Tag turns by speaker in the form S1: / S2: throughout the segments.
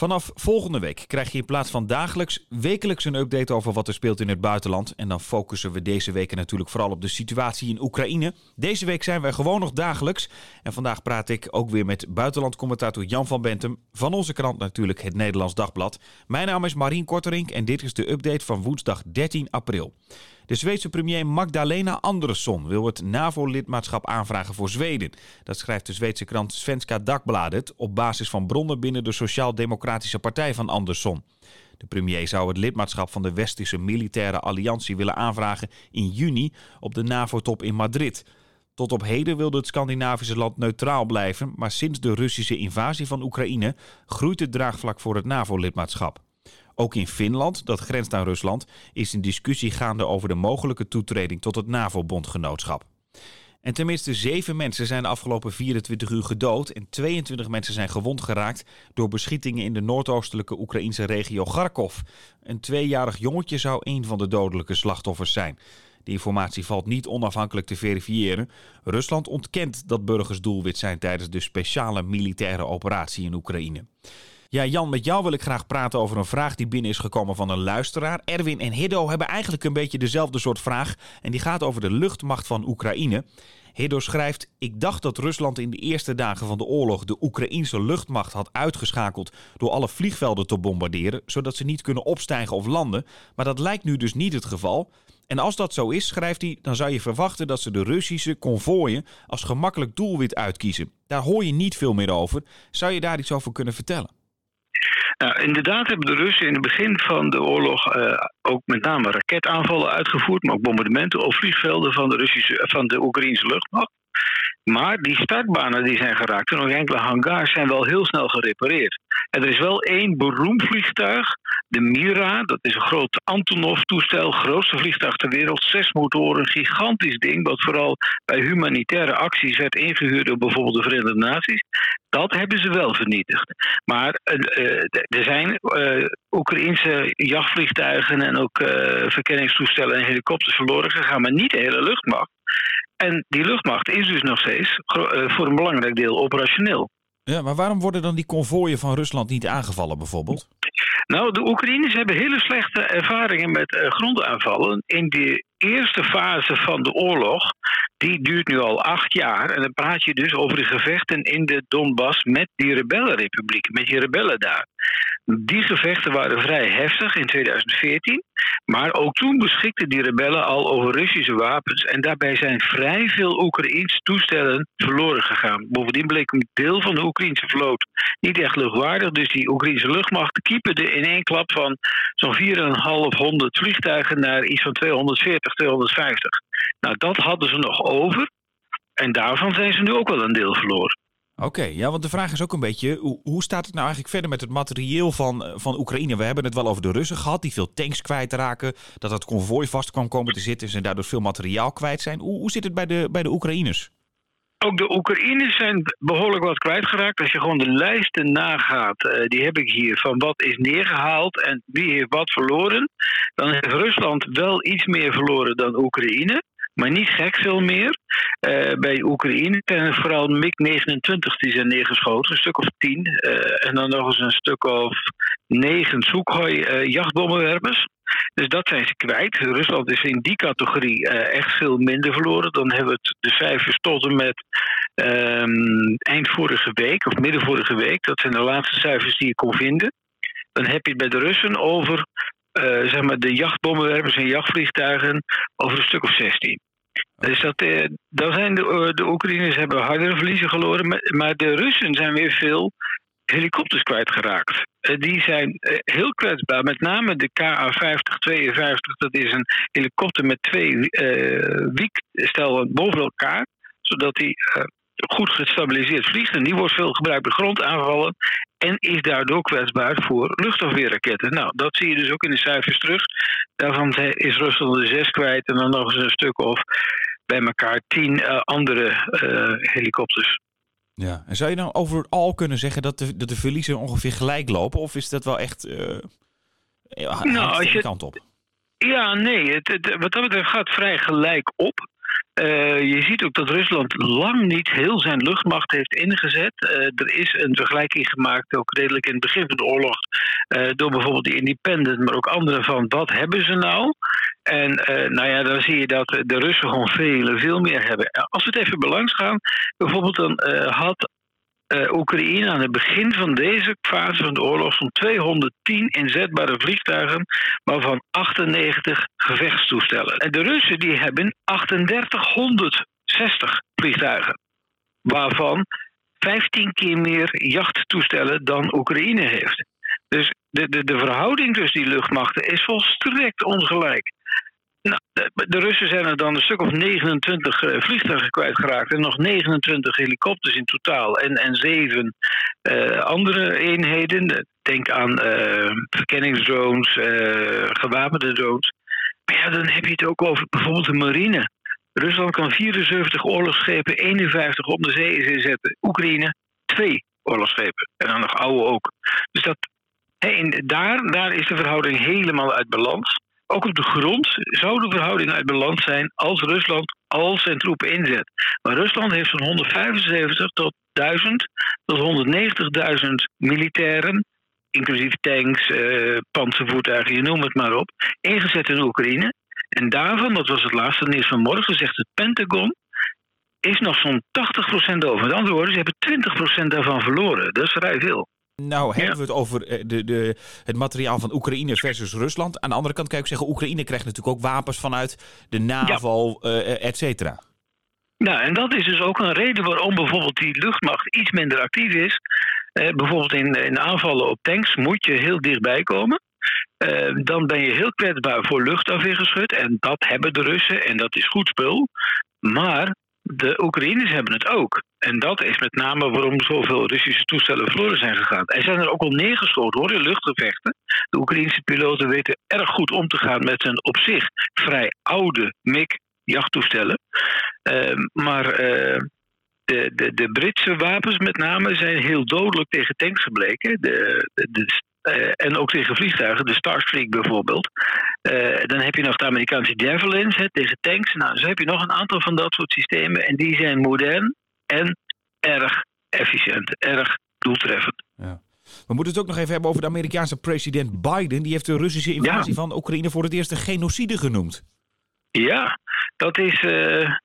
S1: Vanaf volgende week krijg je in plaats van dagelijks wekelijks een update over wat er speelt in het buitenland. En dan focussen we deze weken natuurlijk vooral op de situatie in Oekraïne. Deze week zijn wij gewoon nog dagelijks. En vandaag praat ik ook weer met buitenlandcommentator Jan van Bentem. Van onze krant natuurlijk het Nederlands Dagblad. Mijn naam is Marien Korterink en dit is de update van woensdag 13 april. De Zweedse premier Magdalena Andersson wil het NAVO-lidmaatschap aanvragen voor Zweden. Dat schrijft de Zweedse krant Svenska Dagbladet op basis van bronnen binnen de Sociaal-Democratische Partij van Andersson. De premier zou het lidmaatschap van de Westerse Militaire Alliantie willen aanvragen in juni op de NAVO-top in Madrid. Tot op heden wilde het Scandinavische land neutraal blijven, maar sinds de Russische invasie van Oekraïne groeit het draagvlak voor het NAVO-lidmaatschap. Ook in Finland, dat grenst aan Rusland, is een discussie gaande over de mogelijke toetreding tot het NAVO-bondgenootschap. En tenminste zeven mensen zijn de afgelopen 24 uur gedood en 22 mensen zijn gewond geraakt door beschietingen in de noordoostelijke Oekraïnse regio Kharkov. Een tweejarig jongetje zou een van de dodelijke slachtoffers zijn. Die informatie valt niet onafhankelijk te verifiëren. Rusland ontkent dat burgers doelwit zijn tijdens de speciale militaire operatie in Oekraïne. Ja, Jan, met jou wil ik graag praten over een vraag die binnen is gekomen van een luisteraar. Erwin en Hiddo hebben eigenlijk een beetje dezelfde soort vraag. En die gaat over de luchtmacht van Oekraïne. Hiddo schrijft: Ik dacht dat Rusland in de eerste dagen van de oorlog de Oekraïense luchtmacht had uitgeschakeld door alle vliegvelden te bombarderen, zodat ze niet kunnen opstijgen of landen. Maar dat lijkt nu dus niet het geval. En als dat zo is, schrijft hij, dan zou je verwachten dat ze de Russische konvooien als gemakkelijk doelwit uitkiezen. Daar hoor je niet veel meer over. Zou je daar iets over kunnen vertellen?
S2: Nou, inderdaad hebben de Russen in het begin van de oorlog uh, ook met name raketaanvallen uitgevoerd, maar ook bombardementen op vliegvelden van de, Russische, van de Oekraïnse luchtmacht. Maar die startbanen die zijn geraakt en ook enkele hangars zijn wel heel snel gerepareerd. En er is wel één beroemd vliegtuig, de Mira. Dat is een groot Antonov-toestel, grootste vliegtuig ter wereld. Zes motoren, gigantisch ding, wat vooral bij humanitaire acties werd ingehuurd door bijvoorbeeld de Verenigde Naties. Dat hebben ze wel vernietigd. Maar uh, er zijn uh, Oekraïnse jachtvliegtuigen en ook verkenningstoestellen en helikopters verloren gegaan, maar niet de hele luchtmacht. En die luchtmacht is dus nog steeds voor een belangrijk deel operationeel.
S1: Ja, maar waarom worden dan die konvooien van Rusland niet aangevallen bijvoorbeeld?
S2: Nou, de Oekraïners hebben hele slechte ervaringen met grondaanvallen. In de eerste fase van de oorlog, die duurt nu al acht jaar. En dan praat je dus over de gevechten in de Donbass met die rebellenrepubliek, met die rebellen daar. Die gevechten waren vrij heftig in 2014. Maar ook toen beschikten die rebellen al over Russische wapens. En daarbij zijn vrij veel Oekraïense toestellen verloren gegaan. Bovendien bleek een deel van de Oekraïnse vloot niet echt luchtwaardig. Dus die Oekraïnse luchtmacht kieperde in één klap van zo'n 4,500 vliegtuigen naar iets van 240, 250. Nou, dat hadden ze nog over. En daarvan zijn ze nu ook wel een deel verloren.
S1: Oké, ja, want de vraag is ook een beetje, hoe, staat het nou eigenlijk verder met het materieel van, eh, van Oekraïne? We hebben het wel over de Russen gehad, die veel tanks kwijtraken, dat het konvooi vast kan komen te zitten en daardoor veel materiaal kwijt zijn. Hoe, hoe zit het bij de, bij de Oekraïners?
S2: Ook de Oekraïners zijn behoorlijk wat kwijtgeraakt. Als je gewoon de lijsten nagaat, uh, die heb ik hier, van wat is neergehaald en wie heeft wat verloren, dan heeft Rusland wel iets meer verloren dan Oekraïne maar niet gek veel meer. Uh, bij Oekraïne zijn er vooral MiG-29 die zijn neergeschoten, een stuk of tien. Uh, en dan nog eens een stuk of negen Sukhoi-jachtbommenwerpers. Uh, dus dat zijn ze kwijt. Rusland is in die categorie echt veel minder verloren. Dan hebben we het, de cijfers tot en met um, eind vorige week of midden vorige week. Dat zijn de laatste cijfers die je kon vinden. Dan heb je het bij de Russen over uh, zeg maar de jachtbommenwerpers en jachtvliegtuigen over een stuk of 16. Dus dat, eh, dan zijn de, uh, de Oekraïners hebben hardere verliezen geloren, maar, de Russen zijn weer veel helikopters kwijtgeraakt. Uh, die zijn heel kwetsbaar, met name de KA-50-52. Dat is een helikopter met twee wiekstellen boven elkaar, zodat die goed gestabiliseerd vliegt. En die wordt veel gebruikt bij grondaanvallen. En is daardoor kwetsbaar voor luchtafweerraketten. Nou, dat zie je dus ook in de cijfers terug. Daarvan is Rusland er zes kwijt en dan nog eens een stuk of bij elkaar tien uh, andere uh, helikopters.
S1: Ja, en zou je dan overal kunnen zeggen dat de, dat de verliezen ongeveer gelijk lopen? Of is dat wel echt uh, nou, als je, kant op?
S2: Ja, nee. Het, het, wat dat betreft gaat vrij gelijk op. je ziet ook dat Rusland lang niet heel zijn luchtmacht heeft ingezet. er is een vergelijking gemaakt, ook redelijk in het begin van de oorlog, door bijvoorbeeld de Independent, maar ook andere van wat hebben ze nou? En nou ja, dan zie je dat de Russen gewoon veel, veel meer hebben. Als we het even belangs gaan, bijvoorbeeld dan had uh, Oekraïne aan het begin van deze fase van de oorlog zo'n 210 inzetbare vliegtuigen, waarvan 98 gevechtstoestellen. En de Russen die hebben 3860 vliegtuigen, waarvan 15 keer meer jachttoestellen dan Oekraïne heeft. Dus de, de, de verhouding tussen die luchtmachten is volstrekt ongelijk. Nou, de, Russen zijn er dan een stuk of 29 uh, eh, vliegtuigen kwijtgeraakt en nog 29 helikopters in totaal en, en zeven uh, andere eenheden. Denk aan uh, verkenningsdrones, gewapende drones. Maar ja, dan heb je het ook over bijvoorbeeld de marine. Rusland kan 74 oorlogsschepen, 51 op de zee inzetten. Oekraïne twee oorlogsschepen. En dan nog oude ook. Dus dat, hey, daar, daar is de verhouding helemaal uit balans. Ook op de grond zou de verhouding uit balans zijn als Rusland al zijn troepen inzet. Maar Rusland heeft zo'n 175 tot 1000 tot 190.000 militairen, inclusief tanks, eh, panzervoertuigen, je noem het maar op, ingezet in Oekraïne. En daarvan, dat was het laatste nieuws van morgen, zegt het Pentagon, is nog zo'n 80% over. Met andere woorden, ze hebben 20% daarvan verloren. Dat is vrij veel.
S1: Nou hebben we het over eh, de, de, het materiaal van Oekraïne versus Rusland. Aan de andere kant kan ik zeggen, Oekraïne krijgt natuurlijk ook wapens vanuit de NAVO, ja. uh, et cetera.
S2: Nou, en dat is dus ook een reden waarom bijvoorbeeld die luchtmacht iets minder actief is. Uh, bijvoorbeeld in, in aanvallen op tanks moet je heel dichtbij komen. Uh, dan ben je heel kwetsbaar voor luchtafweergeschut. En dat hebben de Russen en dat is goed spul. Maar de Oekraïners hebben het ook. En dat is met name waarom zoveel Russische toestellen verloren zijn gegaan. Er zijn er ook al neergeschoten hoor, in luchtgevechten. De Oekraïnse piloten weten erg goed om te gaan met hun op zich vrij oude MiG-jachttoestellen. Uh, maar uh, de, de, de Britse wapens met name zijn heel dodelijk tegen tanks gebleken. De, de, uh, en ook tegen vliegtuigen, de Starstreak bijvoorbeeld. Uh, dan heb je nog de Amerikaanse Javelins hè, tegen tanks. Nou, zo heb je nog een aantal van dat soort systemen. En die zijn modern en erg efficiënt, erg doeltreffend. Ja.
S1: We moeten het ook nog even hebben over de Amerikaanse president Biden. Die heeft de Russische invasie van Oekraïne voor het eerst een genocide genoemd.
S2: Ja, dat is. Uh,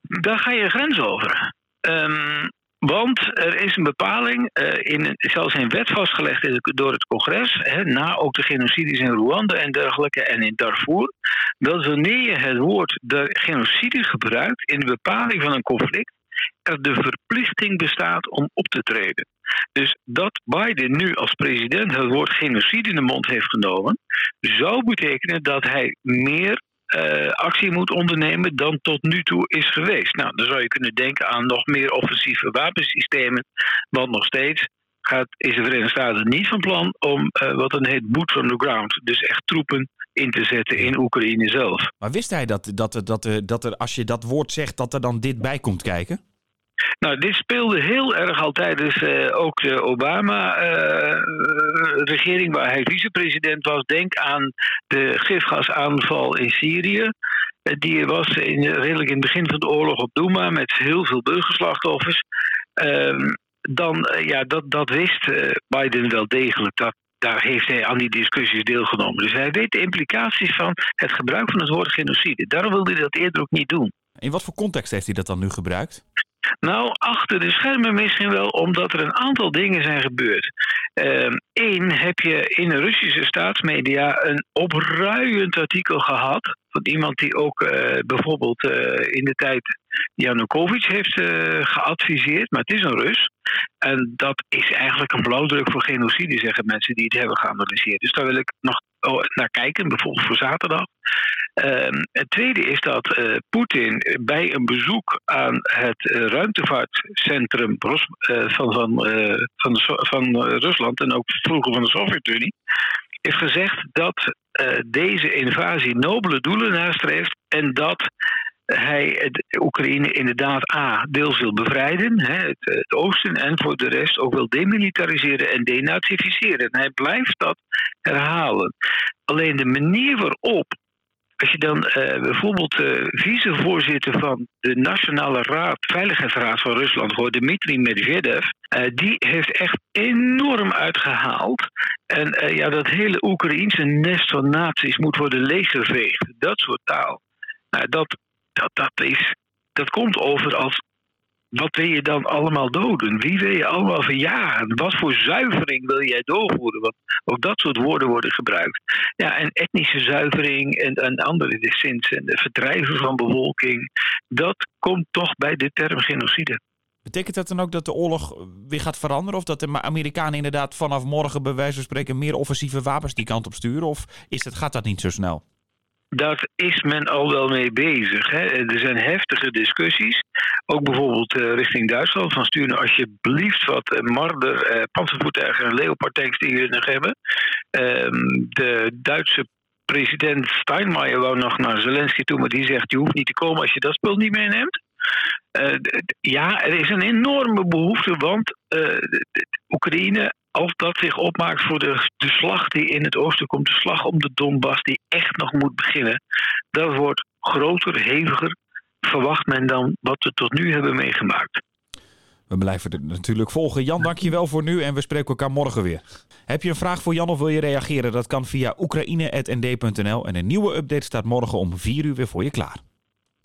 S2: daar ga je grens over. Um, want er is een bepaling, uh, in, zelfs in wet vastgelegd door het congres, hè, na ook de genocides in Rwanda en dergelijke en in Darfur, dat wanneer je het woord de genocide gebruikt in de bepaling van een conflict, er de verplichting bestaat om op te treden. Dus dat Biden nu als president het woord genocide in de mond heeft genomen, zou betekenen dat hij meer uh, actie moet ondernemen dan tot nu toe is geweest. Nou, dan zou je kunnen denken aan nog meer offensieve wapensystemen, want nog steeds gaat, is de Verenigde Staten niet van plan om uh, wat dan heet boots on the ground, dus echt troepen in te zetten in Oekraïne zelf.
S1: Maar wist hij dat, dat, dat, dat er, als je dat woord zegt, dat er dan dit bij komt kijken?
S2: Nou, dit speelde heel erg al tijdens uh, ook de Obama-regering, uh, waar hij vicepresident was. Denk aan de gifgasaanval in Syrië. Uh, die was in, redelijk in het begin van de oorlog op Douma met heel veel burgerslachtoffers. Ehm, dan, ja, dat, dat wist Biden wel degelijk. Dat, daar heeft hij aan die discussies deelgenomen. Dus hij weet de implicaties van het gebruik van het woord genocide. Daarom wilde hij dat eerder ook niet doen.
S1: In wat voor context heeft hij dat dan nu gebruikt?
S2: Nou, achter de schermen misschien wel, omdat er een aantal dingen zijn gebeurd. Eén, uh, heb je in de Russische staatsmedia een opruiend artikel gehad. Van iemand die ook uh, bijvoorbeeld uh, in de tijd Janukovic heeft uh, geadviseerd, maar het is een Rus. En dat is eigenlijk een blauwdruk voor genocide, zeggen mensen die het hebben geanalyseerd. Dus daar wil ik nog oh, naar kijken, bijvoorbeeld voor zaterdag. Uh, het tweede is dat uh, Poetin bij een bezoek aan het uh, ruimtevaartcentrum uh, van, van, van, van Rusland en ook vroeger van de Sovjet-Unie heeft gezegd dat deze invasie nobele doelen nastreeft en dat hij Oekraïne inderdaad A, deels wil bevrijden, hè, het, het, oosten, en voor de rest ook wil demilitariseren en denazificeren. En hij blijft dat herhalen. Alleen de manier waarop als je dan uh, bijvoorbeeld uh, vicevoorzitter van de Nationale Raad, Veiligheidsraad van Rusland hoort, Dmitri Medvedev, uh, die heeft echt enorm uitgehaald. En ja, dat hele Oekraïense nest van naties moet worden leeggeveegd. Dat soort taal. Nou, dat, dat, dat, is, dat komt over als wat wil je dan allemaal doden? Wie wil je allemaal verjagen? Wat voor zuivering wil jij doorvoeren? Want ook dat soort woorden worden gebruikt. Ja, en etnische zuivering en, en andere sinds en de verdrijven van bevolking, dat komt toch bij de term genocide.
S1: Betekent dat dan ook dat de oorlog weer gaat veranderen? Of dat de Amerikanen inderdaad vanaf morgen bij wijze van spreken meer offensieve wapens die kant op sturen? Of is dat, gaat dat niet zo snel?
S2: Daar is men al wel mee bezig. Hè. Er zijn heftige discussies. Ook bijvoorbeeld uh, richting Duitsland. Van stuur nou alsjeblieft wat uh, Marder, uh, panzervoertuigen en Leopard tanks die we nog hebben. Um, de Duitse president Steinmeier wou nog naar Zelensky toe. Maar die zegt je hoeft niet te komen als je dat spul niet meeneemt. ja, er is een enorme behoefte. Want Oekraïne als dat zich opmaakt voor de, de slag die in het oosten komt, de slag om de Donbass, die echt nog moet beginnen, dat wordt groter, heviger, verwacht men dan wat we tot nu hebben meegemaakt.
S1: We blijven het natuurlijk volgen. Jan, dank je wel voor nu en we spreken elkaar morgen weer. Heb je een vraag voor Jan of wil je reageren? Dat kan via oekraïne.nd.nl en een nieuwe update staat morgen om 4 uur weer voor je klaar.